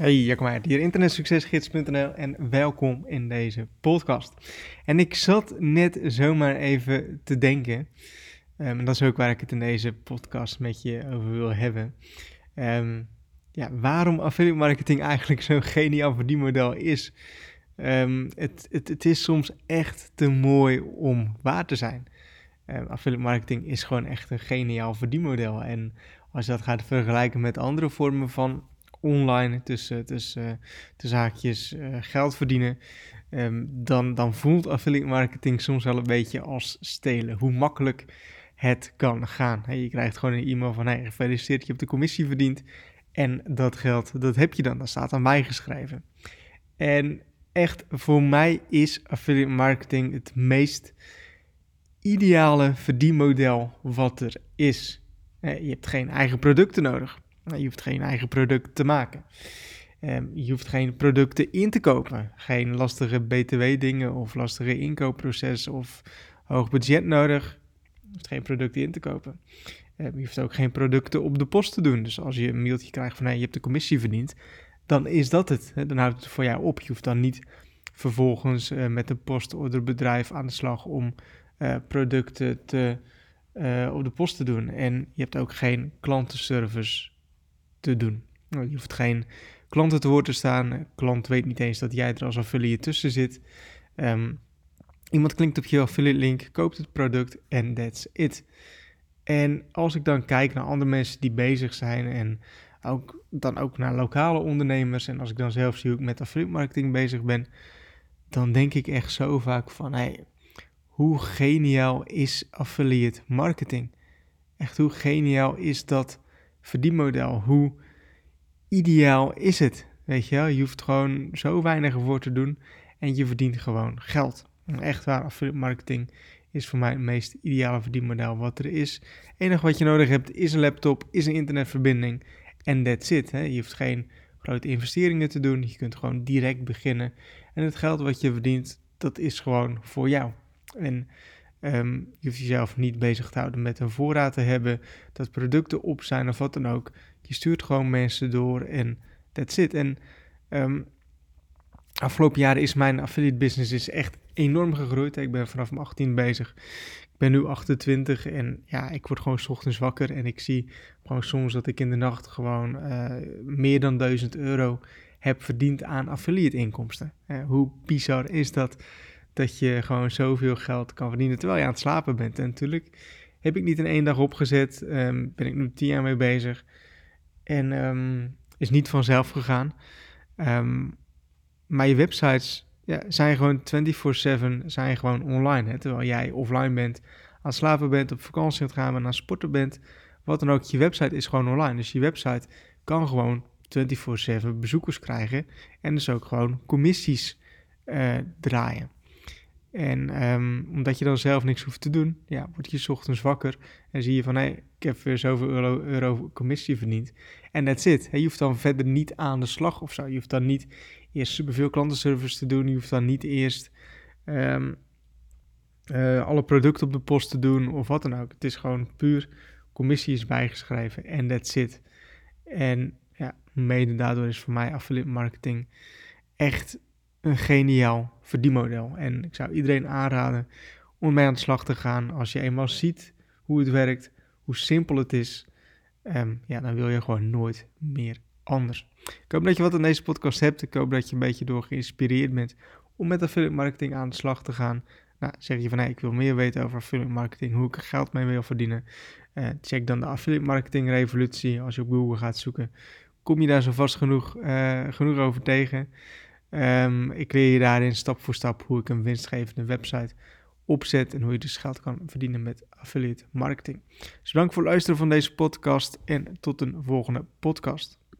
Hey, Jacob Meijer, hier internetsuccesgids.nl en welkom in deze podcast. En ik zat net zomaar even te denken, um, en dat is ook waar ik het in deze podcast met je over wil hebben. Um, ja, waarom affiliate marketing eigenlijk zo'n geniaal verdienmodel is. Um, het, het, het is soms echt te mooi om waar te zijn. affiliate marketing is gewoon echt een geniaal verdienmodel. En als je dat gaat vergelijken met andere vormen van online, tussen, tussen, tussen haakjes uh, geld verdienen, um, dan, dan voelt affiliate marketing soms wel een beetje als stelen. Hoe makkelijk het kan gaan. Je krijgt gewoon een e-mail van, hey, gefeliciteerd, je hebt de commissie verdiend. En dat geld, dat heb je dan, dat staat aan mij geschreven. En echt, voor mij is affiliate marketing het meest ideale verdienmodel wat er is. Je hebt geen eigen producten nodig. Je hoeft geen eigen product te maken. Ehm, je hoeft geen producten in te kopen. Geen lastige BTW-dingen of lastige inkoopproces of hoog budget nodig. Je hoeft geen producten in te kopen. Ehm, je hoeft ook geen producten op de post te doen. Dus als je een mailtje krijgt van hey, je hebt de commissie verdiend, dan is dat het. Dan houdt het voor jou op. Je hoeft dan niet vervolgens uh, met een postorderbedrijf aan de slag om uh, producten te, uh, op de post te doen. En je hebt ook geen klantenservice te doen. Nou, je hoeft geen klanten te woord te staan. Een klant weet niet eens dat jij er als affiliate tussen zit. Um, iemand klinkt op je affiliate link, koopt het product en that's it. En als ik dan kijk naar andere mensen die bezig zijn en ook, dan ook naar lokale ondernemers en als ik dan zelf zie hoe ik met affiliate marketing bezig ben, dan denk ik echt zo vaak van, hey, hoe geniaal is affiliate marketing? Echt, hoe geniaal is dat verdienmodel? Hoe ideaal is het? Weet je wel, je hoeft gewoon zo weinig ervoor te doen en je verdient gewoon geld. Echt waar, affiliate marketing is voor mij het meest ideale verdienmodel wat er is. Het enige wat je nodig hebt is een laptop, is een internetverbinding en that's it. Hè? Je hoeft geen grote investeringen te doen, je kunt gewoon direct beginnen. En het geld wat je verdient, dat is gewoon voor jou. En um, je hoeft jezelf niet bezig te houden met een voorraad te hebben, dat producten op zijn of wat dan ook. Je stuurt gewoon mensen door en that's it. En um, afgelopen jaren is mijn affiliate business is echt enorm gegroeid. Ik ben vanaf mijn 18 bezig. Ik ben nu 28 en ja, ik word gewoon s ochtends wakker en ik zie gewoon soms dat ik in de nacht gewoon uh, meer dan 1000 euro heb verdiend aan affiliate inkomsten. Uh, hoe bizar is dat? Dat je gewoon zoveel geld kan verdienen terwijl je aan het slapen bent. En natuurlijk heb ik niet in één dag opgezet. Um, ben ik nu tien jaar mee bezig. En um, is niet vanzelf gegaan. Um, maar je websites ja, zijn gewoon 24/7 zijn gewoon online. Hè? Terwijl jij offline bent, aan het slapen bent, op vakantie gaat gaan, naar sporten bent. Wat dan ook, je website is gewoon online. Dus je website kan gewoon 24/7 bezoekers krijgen. En dus ook gewoon commissies uh, draaien. En um, omdat je dan zelf niks hoeft te doen, ja, word je ochtends wakker en zie je van hé, hey, ik heb weer zoveel euro, commissie verdiend. En that's it. Je hoeft dan verder niet aan de slag of zo. Je hoeft dan niet eerst superveel klantenservice te doen. Je hoeft dan niet eerst um, uh, alle producten op de post te doen of wat dan ook. Het is gewoon puur commissie is bijgeschreven en that's it. En ja, mede daardoor is voor mij affiliate marketing echt een geniaal verdienmodel. En ik zou iedereen aanraden om mee aan de slag te gaan. Als je eenmaal ziet hoe het werkt, hoe simpel het is, um, ja, dan wil je gewoon nooit meer anders. Ik hoop dat je wat aan deze podcast hebt. Ik hoop dat je een beetje door geïnspireerd bent om met affiliate marketing aan de slag te gaan. Nou, zeg je van, ik wil meer weten over affiliate marketing, hoe ik er geld mee wil verdienen. Uh, check dan de affiliate marketing revolutie. Als je op Google gaat zoeken, kom je daar zo vast genoeg, uh, genoeg over tegen. Um, ik leer je daarin stap voor stap hoe ik een winstgevende website opzet en hoe je dus geld kan verdienen met affiliate marketing. Dus bedankt voor het luisteren van deze podcast en tot een volgende podcast.